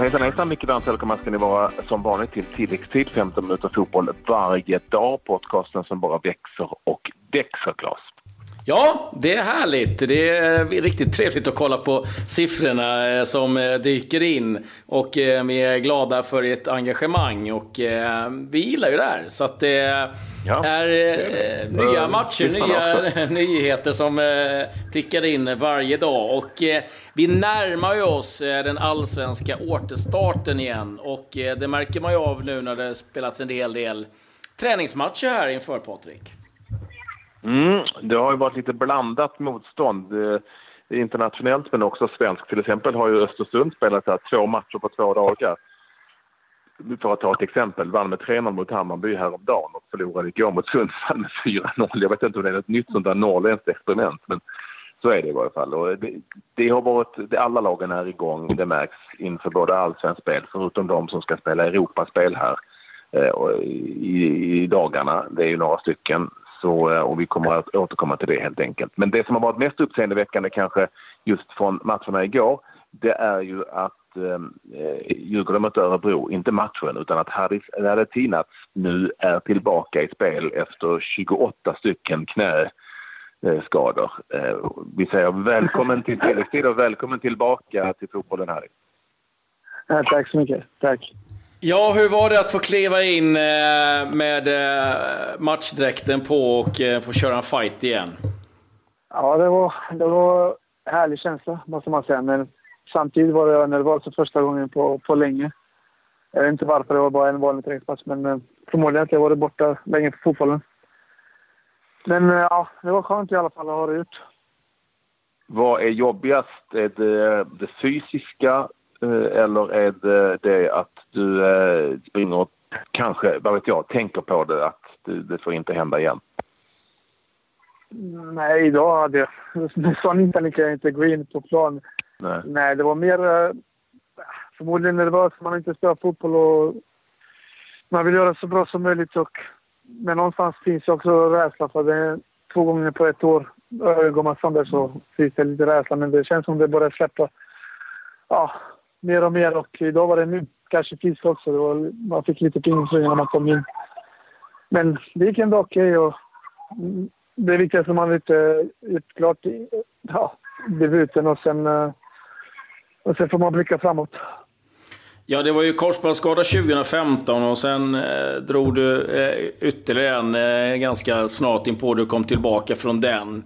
Hejsan hejsan, mycket varmt välkomna ska ni vara som vanligt till tilläggstid 15 minuter fotboll varje dag. Podcasten som bara växer och växer, Claes. Ja, det är härligt. Det är riktigt trevligt att kolla på siffrorna eh, som eh, dyker in. Och eh, vi är glada för ert engagemang och vi gillar ju det här. Så att det ja, är det. nya matcher, nya nyheter som tickar in varje dag. Och vi närmar ju oss den allsvenska återstarten igen. Och det märker man ju av nu när det spelats en hel del träningsmatcher här inför Patrik. Mm, det har ju varit lite blandat motstånd eh, internationellt men också svenskt. Till exempel har ju Östersund spelat här, två matcher på två dagar. För att ta ett exempel, vann med 3-0 mot Hammarby häromdagen och förlorade igår mot Sundsvall med 4-0. Jag vet inte om det är ett nytt sånt där norrländskt experiment men så är det i varje fall. Och det, det har varit, det, alla lagen är igång, det märks inför både allsvenskt spel förutom de som ska spela Europaspel här eh, i, i dagarna. Det är ju några stycken så, eh, och vi kommer att återkomma till det helt enkelt. Men det som har varit mest uppseendeväckande kanske just från matcherna igår, det är ju att eh, eh Djurgården mötte Örebro, inte matchen, utan att Haris Radetinac nu är tillbaka i spel efter 28 stycken knäskador. Eh, eh, vi säger välkommen till tilläggstid och välkommen tillbaka till fotbollen, Harry. Ja, tack så mycket. Tack. Ja, hur var det att få kliva in eh, med eh, matchdräkten på och eh, få köra en fight igen? Ja, det var, det var en härlig känsla, måste man säga. Men samtidigt var jag nervös för första gången på, på länge. Jag vet inte varför, det var bara en vanlig träningsmatch. Men förmodligen att jag varit borta länge från fotbollen. Men ja, det var skönt i alla fall att ha det gjort. Vad är jobbigast? Är det det fysiska eller är det det att du eh, springer och kanske, vad vet jag, tänker på det att det får inte hända igen? Nej, idag hade jag... Sån inställning kan jag inte gå in på plan. Nej, Nej det var mer eh, förmodligen nervös. Man har inte spelat fotboll och man vill göra så bra som möjligt. Och, men någonstans finns också rädsla för det. Två gånger på ett år går man sönder så finns det lite rädsla. Men det känns som det börjar släppa. Ja, mer och mer och idag var det nu kanske fisk också. Det var, man fick lite pingisving när man kom in. Men det gick ändå okej okay och det viktigaste man har gjort klart ja, debuten och sen, eh, och sen får man blicka framåt. Ja, det var ju korsbandsskada 2015 och sen eh, drog du eh, ytterligare en eh, ganska snart inpå du kom tillbaka från den.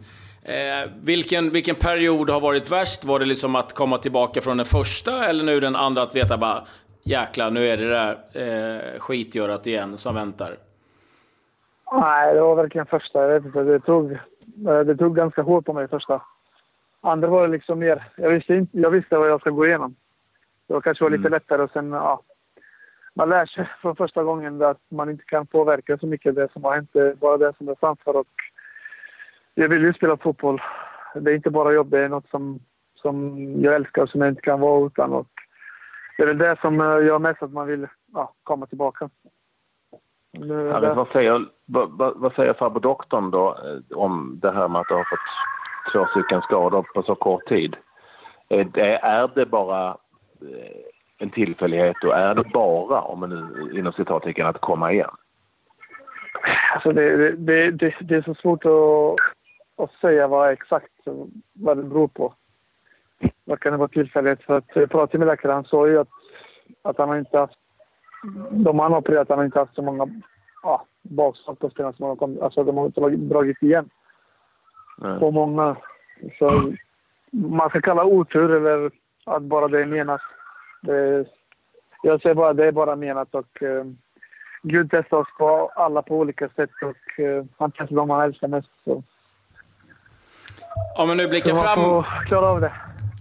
Eh, vilken, vilken period har varit värst? Var det liksom att komma tillbaka från den första eller nu den andra att veta bara jäklar, nu är det där eh, skitgörat igen som väntar? Nej, det var verkligen första. Jag vet inte, det tog, eh, det tog ganska hårt på mig första. Andra var det liksom mer, jag visste, inte, jag visste vad jag ska gå igenom. Det kanske var lite mm. lättare och sen, ja. Man lär sig från första gången att man inte kan påverka så mycket det som har hänt, bara det som är framför. Och jag vill ju spela fotboll. Det är inte bara jobb, det är något som, som jag älskar och som jag inte kan vara utan. Och det är väl det som eh, gör mest att man vill ja, komma tillbaka. Ja, vad, säger, vad, vad säger farbror doktorn då eh, om det här med att du har fått två stycken skador på så kort tid? Är det, är det bara eh, en tillfällighet och är det bara, om man nu inom citattecken, att komma igen? Alltså det, det, det, det, är så svårt att, att säga vad exakt vad det beror på. Vad kan det vara tillfälligt? För att jag pratade med läkaren, han sa ju att, att han har inte haft... De han har opererat, han har inte haft så många ja, bakslag på spelarna som har kommit. Alltså de har inte dragit igen. Nej. På många. Så man ska kalla otur eller att bara det är menat. Det, jag säger bara det är bara menat och eh, Gud testar oss på alla på olika sätt och uh, han testar dem han älskar mest. Så. Om vi nu blickar fram... klara av det.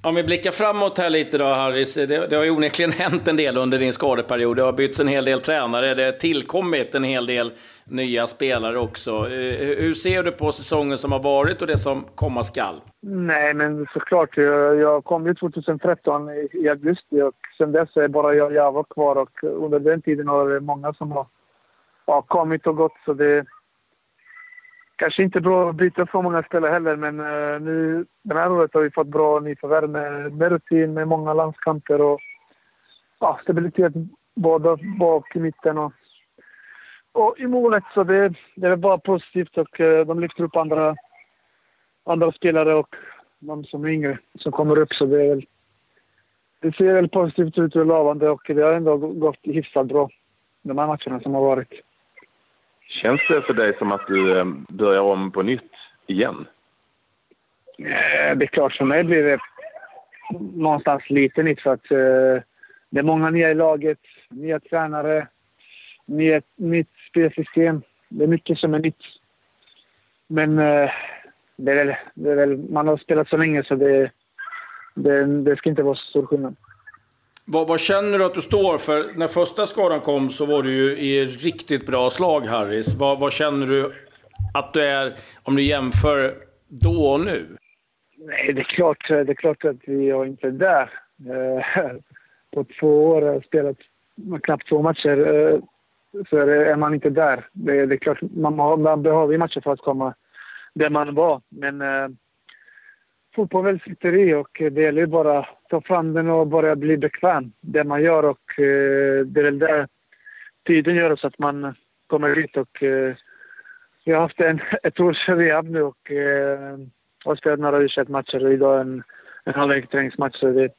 Om vi blickar framåt här lite då, Harris. Det, det, har ju onekligen hänt en del under din skadeperiod. Det har bytts en hel del tränare. Det har tillkommit en hel del nya spelare också. Eh, hur ser du på säsongen som har varit och det som komma skall? Nej, men såklart. Jag, jag kom ju 2013 i, augusti och sen dess är bara jag, jag var kvar och under den tiden har det många som har ja, kommit och gått. Så det kanske inte bra att byta så många spelare heller, men uh, nu den här året har vi fått bra nyförvärv med, med rutin, med många landskamper och ja, stabilitet både bak i mitten och, och i målet. Så det, det är bara positivt och uh, de lyfter upp andra, andra spelare och de som är yngre som kommer upp. Så det, är, det ser väl positivt ut och lovande och det har ändå gått hyfsat bra de här matcherna som har varit. Känns det för dig som att du ehm, börjar om på nytt igen? Eh, det är klart, för mig blir det någonstans lite nytt för att eh, det är många nya i laget, nya tränare, nya, nytt spelsystem. Det är mycket som är nytt. Men eh, det är, väl, det är väl, man har spelat så länge så det, det, det ska inte vara så stor skillnad. Vad, vad, känner du att du står för? När första skadan kom så var du ju i riktigt bra slag, Harris. Vad, vad, känner du att du är, om du jämför då och nu? Nej, det är klart, det är klart att vi är inte där. Eh, på två år har jag spelat knappt två matcher. Eh, så är man inte där. Det, det är klart, man, man behöver matcher för att komma där man var. Men eh, eh, fotboll sitter i och det gäller ju bara att ta fram den och börja bli bekväm det man gör och eh, det är väl det tiden gör så att man kommer dit och eh, jag har haft en, ett års rehab nu och eh, har spelat några u matcher och idag en, en halvlek träningsmatch. Så det,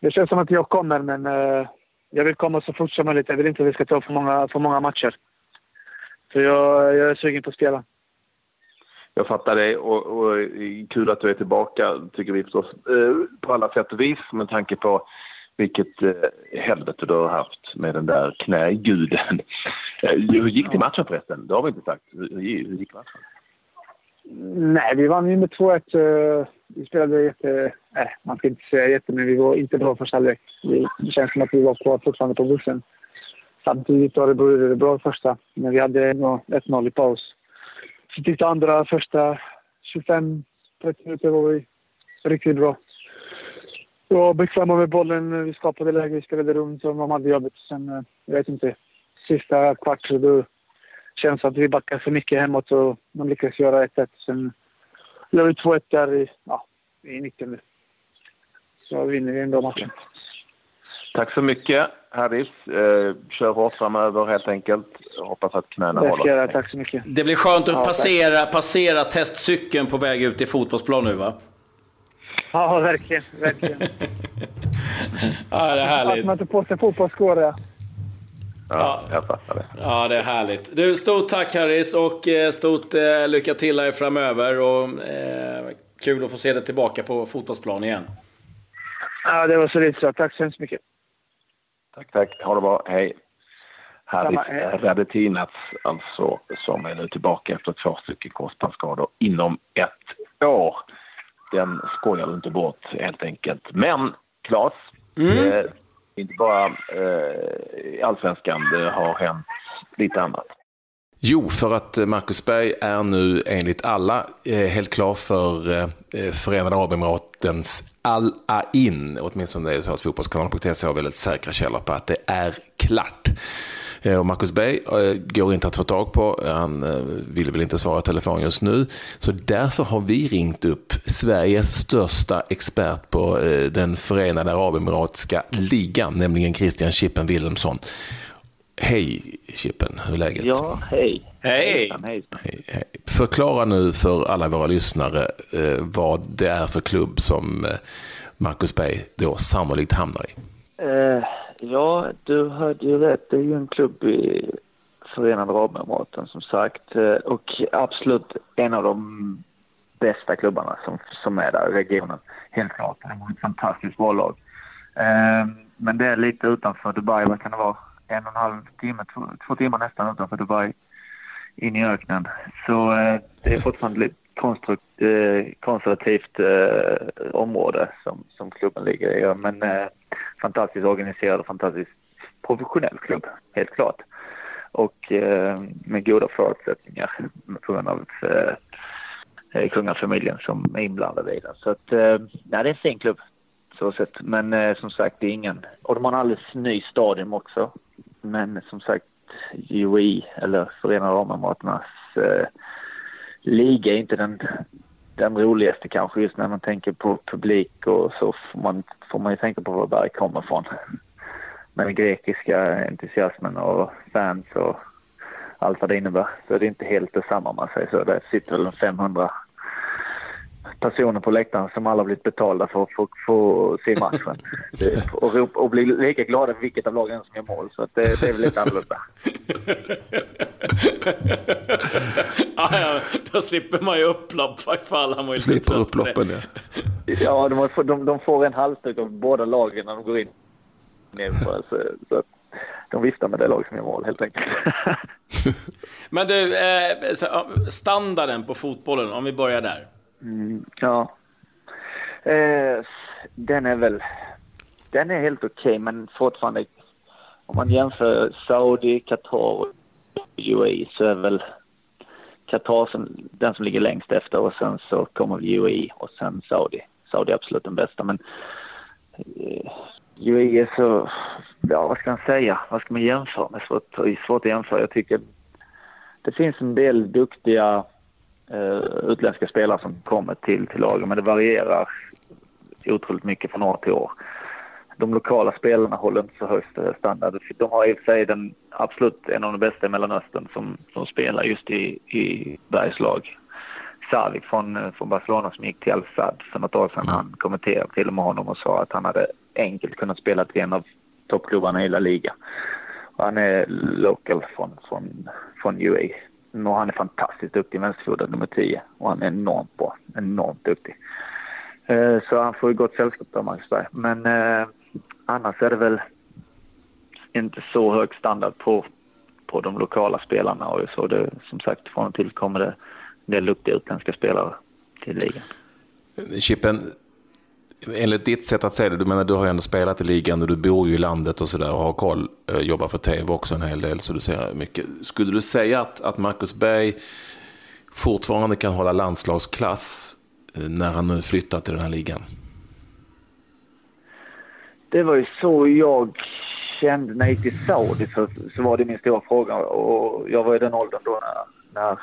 det känns som att jag kommer men jag vill komma så fort som möjligt. Jag vill inte att vi ska ta för många, för många matcher. Så jag, jag är sugen på att spela. Jag fattar det och, och eh, kul att du är tillbaka tycker vi förstås eh, på alla sätt och vis med tanke på vilket eh, helvete du har haft med den där knäguden. Eh, hur gick det i matchen förresten? Det har vi inte sagt. Hur, hur gick matchen? Nej, vi vann ju med 2-1. Vi spelade jätte... Nej, man ska inte säga jätte, men vi var inte bra första halvlek. Det känns som att vi var kvar fortfarande på bussen. Samtidigt var det bra första, men vi hade 1-0 i paus. Så tyckte andra första 25-30 minuter var vi riktigt bra. Vi var bekväma med bollen, vi skapade läge, vi spelade runt och de hade jobbet. Sen, eh, jag vet inte, sista kvart då känns det att vi backar för mycket hemåt och de lyckas göra 1-1. Sen gör vi 2-1 där i, ja, i 90 Så vinner vi ändå matchen. Tack så mycket Harris. Eh, kör hårt framöver helt enkelt. Jag hoppas att knäna håller. Jag, tack så mycket. Det blir skönt att ja, passera, passera testcykeln på väg ut i fotbollsplan nu va? Ja, verkligen. verkligen. ja, det är härligt. Att man inte på sig fotbollsskor. Ja. Ja, jag fattar det. Ja, det är härligt. Du, stort tack Harris och eh, stort eh, lycka till här framöver. Och, eh, kul att få se dig tillbaka på fotbollsplan igen. Ja, det var så lite Tack så hemskt mycket. Tack, tack. Ha det bra. Hej. Haris Radetinac alltså, som är nu tillbaka efter två stycken korsbandsskador inom ett år. Den skojar du inte bort helt enkelt. Men Claes, mm. eh, inte bara eh, allsvenskan, det har hänt lite annat. Jo, för att Marcus Berg är nu enligt alla eh, helt klar för eh, Förenade Arabemiratens Al-Ain. Åtminstone är det så att Fotbollskanalen.se har väldigt säkra källor på att det är klart. Eh, och Marcus Berg går inte att få tag på. Han vill väl inte svara telefon just nu. Så därför har vi ringt upp Sveriges största expert på den Förenade Arabemiratska ligan, nämligen Christian Chippen Wilhelmsson. Hej Chippen, hur är läget? Ja, hej. Hej. hej. hej. Förklara nu för alla våra lyssnare eh, vad det är för klubb som eh, Marcus Berg då sannolikt hamnar i. Eh, ja, du hörde ju rätt. Det är ju en klubb i Förenade Arabemiraten som sagt eh, och absolut en av de bästa klubbarna som, som är där i regionen. Helt klart. Det är ett fantastiskt bra lag. Eh, men det är lite utanför Dubai. Vad kan det vara? en och en halv timme, två, två timmar nästan utanför Dubai in i öknen. Så eh, det är fortfarande ett konstrukt, eh, konservativt eh, område som, som klubben ligger i. Men eh, fantastiskt organiserad och fantastiskt professionell klubb, helt klart. Och eh, med goda förutsättningar på grund av eh, eh, kungafamiljen som är inblandad i den. Så att, eh, ja, det är en fin klubb så sett. Men eh, som sagt, det är ingen... Och de har en alldeles ny stadion också. Men som sagt, UAE eller Förenade Arabemiraternas eh, liga är inte den, den roligaste kanske just när man tänker på publik och så får man, får man ju tänka på var Berg kommer ifrån. med den grekiska entusiasmen och fans och allt vad det innebär. Så det är inte helt detsamma om man säger så. Det sitter väl 500 personer på läktaren som alla blivit betalda för att få, få se matchen. och, rop, och bli lika glada för vilket av lagen som gör mål. Så att det, det är väl lite annorlunda. ja, ja, då slipper man ju upplopp. Ifall han ju slipper upploppen, ja. ja, de, de, de får en halsduk av båda lagen när de går in. Så, så att de viftar med det lag som gör mål helt enkelt. Men du, eh, standarden på fotbollen, om vi börjar där. Mm, ja. Eh, den är väl... Den är helt okej, okay, men fortfarande... Om man jämför Saudi, Qatar och UAE så är väl Qatar som, den som ligger längst efter och sen så kommer UAE och sen Saudi. Saudi är absolut den bästa, men eh, UAE är så... Ja, vad ska man säga? Vad ska man jämföra med? Svårt, svårt att jämföra. Jag tycker det finns en del duktiga utländska spelare som kommer till, till lagen, men det varierar otroligt mycket från år till år. De lokala spelarna håller inte så hög standard. De har i och för sig den absolut en av de bästa i Mellanöstern som, som spelar just i, i Bergslag. Savic från, från Barcelona som gick till Al-Sad för något år sedan. Mm. Han kommenterade till och med honom och sa att han hade enkelt kunnat spela till en av toppklubbarna i La Liga. Han är local från, från, från UA. Och han är fantastiskt duktig, vänsterfotad nummer 10. Och han är enormt bra, enormt duktig. Eh, så han får ju gott sällskap av Marcus Berg. Men eh, annars är det väl inte så hög standard på, på de lokala spelarna. Och så det, som sagt, från och till kommer det en del duktiga utländska spelare till ligan. Chippen, enligt ditt sätt att se det, du menar du har ju ändå spelat i ligan och du bor ju i landet och sådär och har koll, eh, jobbar för tv också en hel del så du ser mycket. Skulle du säga att, att Marcus Berg fortfarande kan hålla landslagsklass eh, när han nu flyttar till den här ligan? Det var ju så jag kände när jag gick till Saudi så, så var det min stora fråga och jag var i den åldern då när, när,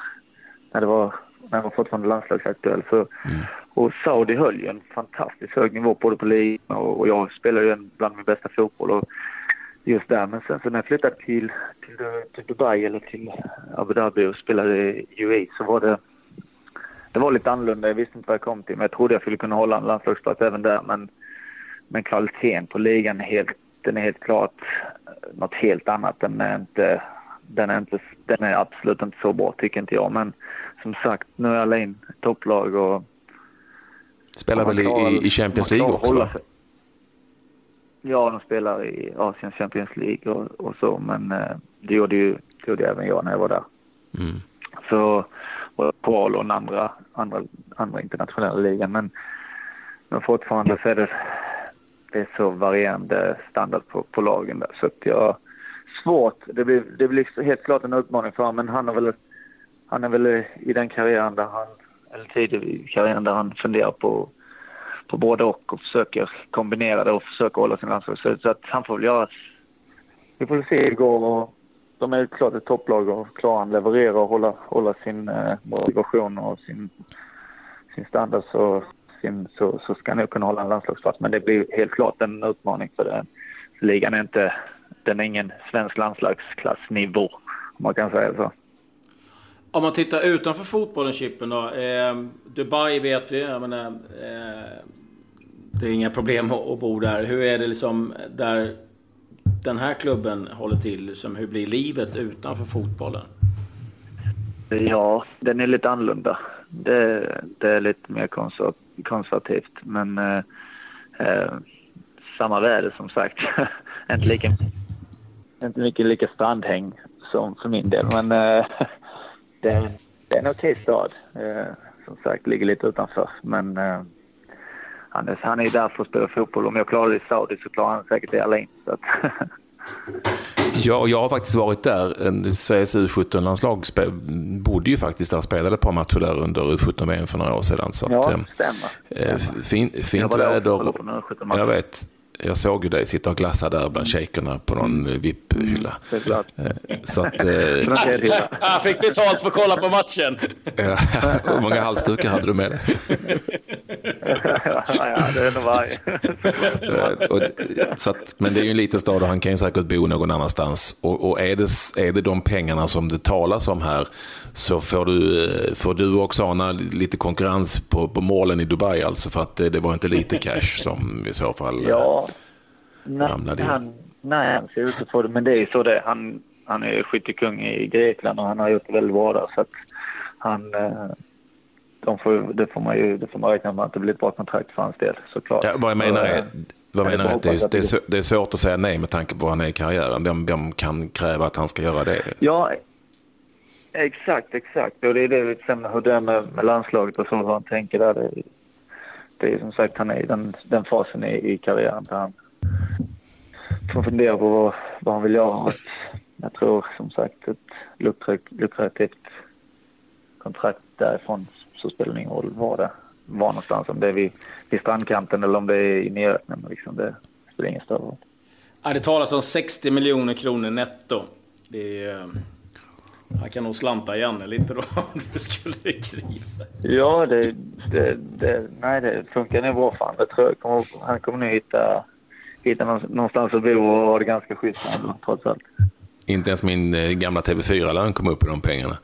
när det var när jag var fortfarande landslagsaktuell. Så mm. Och Saudi höll ju en fantastiskt hög nivå både på ligan och, och jag spelade ju en bland min bästa fotboll. Och just där. Men sen så när jag flyttade till, till, till Dubai eller till Abu Dhabi och spelade i UAE så var det det var lite annorlunda. Jag visste inte vad jag kom till, men jag trodde jag skulle kunna hålla en landslagsplats även där. Men, men kvaliteten på ligan är helt, den är helt klart något helt annat. Den är, inte, den, är inte, den är absolut inte så bra, tycker inte jag. Men som sagt, nu är alla in topplag och Spelar väl i, i Champions League också? Ja, de spelar i Asiens Champions League och, och så, men eh, det gjorde ju det gjorde även jag när jag var där. Mm. Så, och kval och andra, andra, andra internationella ligan, men, men fortfarande så är det, det är så varierande standard på, på lagen där, så att jag svårt. Det blir, det blir helt klart en utmaning för honom, men han är väl, han är väl i den karriären där han eller tid i karriären där han funderar på, på både och och försöker kombinera det och försöker hålla sin landslag. Så att han får väl göra... Vi får se hur det går och de är klart ett topplag och klarar han leverera och hålla, hålla sin eh, motivation och sin, sin standard så, sin, så, så ska han nog kunna hålla en landslagsplats. Men det blir helt klart en utmaning för den. Ligan är inte, den är ingen svensk landslagsklassnivå om man kan säga så. Om man tittar utanför fotbollen, Chippen då. Eh, Dubai vet vi. Jag menar, eh, det är inga problem att bo där. Hur är det liksom där den här klubben håller till? Liksom, hur blir livet utanför fotbollen? Ja, den är lite annorlunda. Det, det är lite mer konservativt. Men eh, eh, samma väder som sagt. inte, lika, inte mycket lika strandhäng som för min del. Men eh, det, är, det är en okej stad. Eh, som sagt, ligger lite utanför. Men eh, han, är, han är där för att spela fotboll. Om jag klarar det i Saudi så klarar han säkert det in. Ja, jag har faktiskt varit där. Sveriges U17-landslag bodde ju faktiskt där och spelade ett par matcher där under U17-VM för några år sedan. Så ja, att, stämmer. Eh, fin, fint väder. Jag vet jag såg ju dig sitta och glassa där bland shejkerna på någon mm. VIP-hylla. Mm, så att... Eh, Han fick betalt för att kolla på matchen. Hur många halsdukar hade du med dig? ja, det är nog varje. så att, men det är ju en liten stad och han kan ju säkert bo någon annanstans. Och, och är, det, är det de pengarna som det talas om här så får du, får du också ana lite konkurrens på, på målen i Dubai alltså. För att det, det var inte lite cash som i så fall ja. Ramlade in. Han, nej, han ser ut att få det. Men det är så det Han, han är skyttekung i Grekland och han har gjort det väldigt bra där. Så att han, eh, de får, det, får man ju, det får man räkna med att det blir ett bra kontrakt för hans del såklart. Ja, vad jag menar är, vad menar är att det är, det, är, det är svårt att säga nej med tanke på var han är i karriären. Vem, vem kan kräva att han ska göra det? Ja, exakt, exakt. Och det är det sen hur det är med, med landslaget och så, hur han tänker där. Det, det är som sagt, han är i den, den fasen i, i karriären där han får fundera på vad, vad han vill göra. Jag tror som sagt ett lukrativt kontrakt därifrån så spelar det ingen roll var det var någonstans. Om det är vid, vid strandkanten eller om det är i Näröknen. Liksom det spelar ingen större roll. Ja, det talas om 60 miljoner kronor netto. Det är, han kan nog slanta Janne lite då om det skulle krisa. Ja, det, det, det, nej, det funkar nog bra för honom. Jag tror kommer, han kommer nog hitta, hitta någonstans att bo och ha det ganska schysst trots allt. Inte ens min eh, gamla TV4-lön kom upp i de pengarna.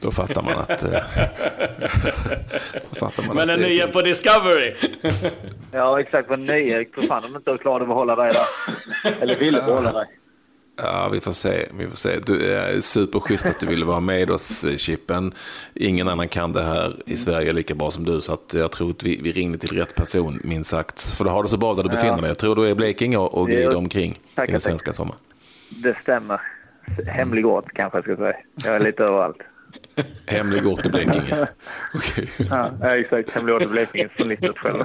Då fattar man att... Eh, fattar man Men den nya på Discovery! ja, exakt. Men nya. För fan de inte klarat att behålla dig där. Eller ville behålla dig. Ja, vi får se. Vi får se. Du är superschysst att du ville vara med oss, eh, Chippen. Ingen annan kan det här i Sverige lika bra som du, så att jag tror att vi, vi ringde till rätt person, minst sagt. För du har det så bra där du befinner dig. Jag tror du är i Blekinge och, och glider omkring tack, i den svenska sommaren. Det stämmer. Hemlig ort kanske jag ska säga. Jag är lite överallt. Hemlig ort i Blekinge. Okay. Ja, exakt. Hemlig ort i Blekinge som listat själv.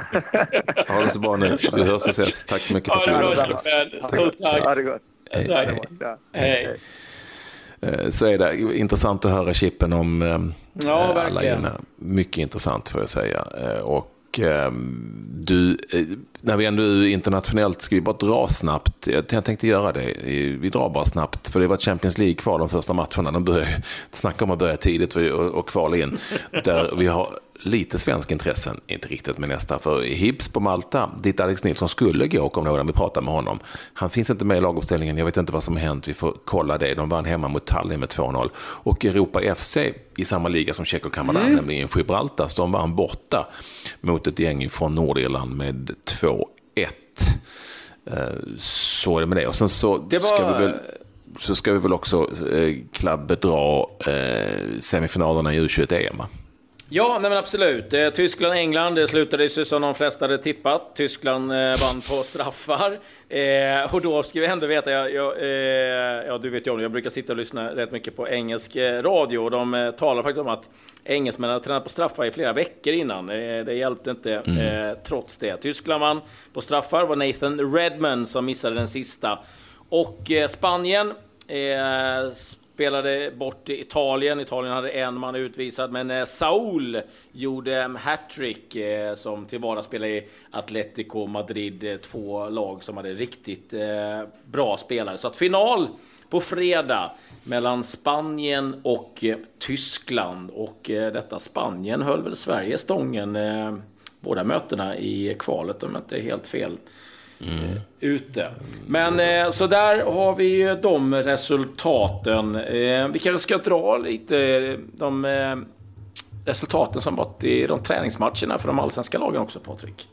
ha det så bra nu. Vi hörs och ses. Tack så mycket för att du var med. Stort tack. Ha det gott. Hej. Hej. Hej. Eh, så är det intressant att höra Chippen om eh, ja, alla verkligen. Mycket intressant får jag säga. Eh, och du, när vi ändå är internationellt, ska vi bara dra snabbt? Jag tänkte göra det. Vi drar bara snabbt, för det var Champions League kvar de första matcherna. De började, snacka om att börja tidigt och kvala in. Där vi har lite svensk intressen, inte riktigt med nästa. För Hibs på Malta, dit Alex Nilsson skulle gå, kom några vi pratade med honom. Han finns inte med i laguppställningen, jag vet inte vad som har hänt, vi får kolla det. De vann hemma mot Tallinn med 2-0. Och Europa FC i samma liga som Tjeckien och Kanada, mm. nämligen Gibraltar, så de vann borta mot ett gäng från Nordirland med 2-1. Eh, så är det med det. Och sen så det var... ska vi väl så ska vi väl också eh, klabbet dra eh, semifinalerna i U21-EM. Ja, nej men absolut. Eh, Tyskland-England, det slutade ju som de flesta hade tippat. Tyskland eh, vann på straffar. Eh, och då ska vi ändå veta, jag, jag, eh, ja du vet ju om jag brukar sitta och lyssna rätt mycket på engelsk eh, radio. Och de eh, talar faktiskt om att engelsmännen har tränat på straffar i flera veckor innan. det hjälpte inte mm. trots det. Tyskland vann på straffar, var Nathan Redman som missade den sista. Och Spanien spelade bort Italien. Italien hade en man utvisad, men eh, Saul gjorde hattrick eh, som till vardags spelade i Atletico Madrid. Eh, två lag som hade riktigt bra spelare. Så att final på fredag mellan Spanien och Tyskland. Och detta Spanien höll väl Sverige stången båda mötena i kvalet om jag inte är helt fel. Mm. ute. Men eh, så där har vi de resultaten. Eh, vi kanske ska dra lite de eh, resultaten som varit i de träningsmatcherna för de allsvenska lagen också, Patrik.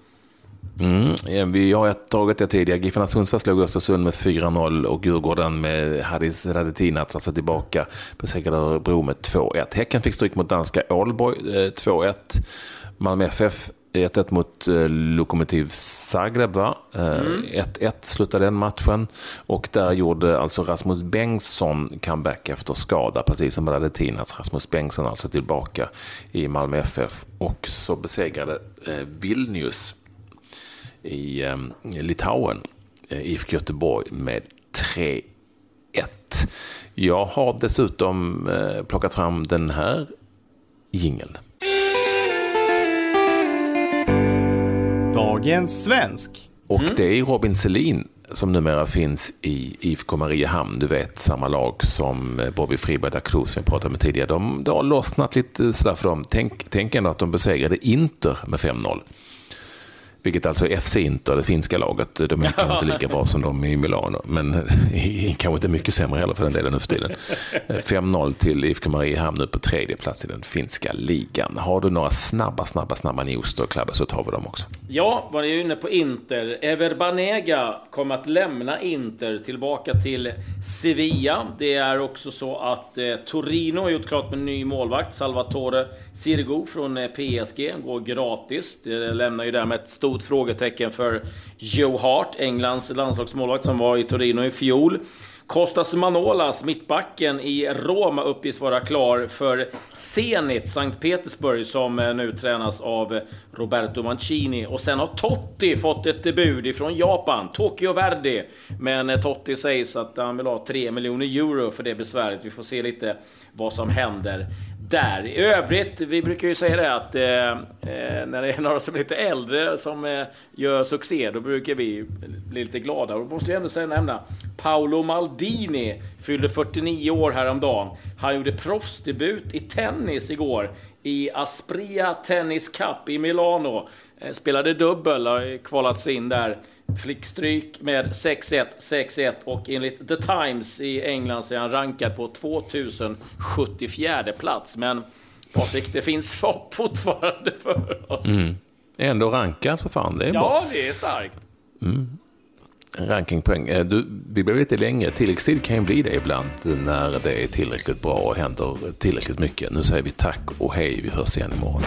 Mm, vi har tagit det tidigare. Giffarna Sundsvall slog Östersund med 4-0 och Djurgården med Hadis Radetinac alltså tillbaka besegrade Örebro med 2-1. Häcken fick stryk mot danska Ålborg 2-1. Eh, Malmö FF 1-1 mot eh, Lokomotiv Zagreb, va? 1-1 mm. slutade den matchen. Och där gjorde alltså Rasmus Bengtsson comeback efter skada, precis som hade Tinas. Rasmus Bengtsson alltså tillbaka i Malmö FF. Och så besegrade eh, Vilnius i eh, Litauen, eh, IFK Göteborg, med 3-1. Jag har dessutom eh, plockat fram den här jingeln. Dagens svensk. Och mm. det är Robin Selin som numera finns i IFK Mariehamn. Du vet, samma lag som Bobby Friberg da Cruz som vi pratade med tidigare. De, det har lossnat lite sådär för dem. Tänk, tänk ändå att de besegrade Inter med 5-0. Vilket alltså är FC Inter, det finska laget. De är kanske inte lika bra som de i Milano, men kanske inte mycket sämre heller för den delen nu för tiden. 5-0 till IFK Mariehamn nu på tredje plats i den finska ligan. Har du några snabba, snabba, snabba news då, Klabbe, så tar vi dem också. Ja, var ju inne på Inter. Ever Banega kommer att lämna Inter tillbaka till Sevilla. Det är också så att eh, Torino har gjort klart med ny målvakt. Salvatore Sirgo från eh, PSG går gratis. Det lämnar ju därmed ett stort frågetecken för Joe Hart, Englands landslagsmålvakt som var i Torino i fjol. Kostas Manolas, mittbacken i Roma, uppges vara klar för Zenit, Sankt Petersburg, som eh, nu tränas av Roberto Mancini. Och sen har Totti fått ett debut ifrån Japan, Tokyo Verdi. Men eh, Totti sägs att han vill ha 3 miljoner euro för det besväret. Vi får se lite vad som händer där. I övrigt, vi brukar ju säga det att eh, eh, när det är några som är lite äldre som eh, gör succé, då brukar vi bli lite glada. Och då måste jag ändå säga nämna Paolo Maldini fyllde 49 år häromdagen. Han gjorde proffsdebut i tennis igår i Aspria Tennis Cup i Milano. Eh, spelade dubbel, har kvalats in där. Fick stryk med 6-1, 6-1 och enligt The Times i England så är han rankad på 2074 plats. Men Patrik, det finns hopp fortfarande för oss. Mm. Ändå rankad för fan, det är ja, bra. Ja, det är starkt. Mm. Rankingpoäng. Eh, du, vi blev lite längre. Tilläggstid kan ju bli det ibland när det är tillräckligt bra och händer tillräckligt mycket. Nu säger vi tack och hej. Vi hörs igen imorgon.